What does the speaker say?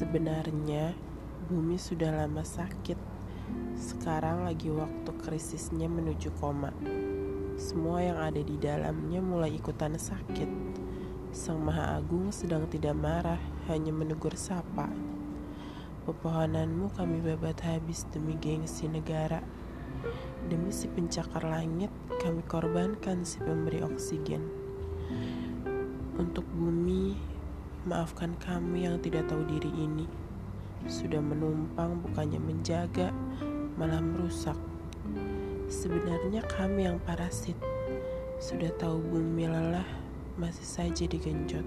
Sebenarnya, bumi sudah lama sakit. Sekarang lagi waktu krisisnya menuju koma. Semua yang ada di dalamnya mulai ikutan sakit. Sang Maha Agung sedang tidak marah, hanya menegur sapa. Pepohonanmu kami babat habis demi gengsi negara. Demi si pencakar langit, kami korbankan si pemberi oksigen. Untuk bumi, maafkan kami yang tidak tahu diri ini. Sudah menumpang bukannya menjaga, malah merusak. Sebenarnya kami yang parasit. Sudah tahu bumi lelah, masih saja digenjot.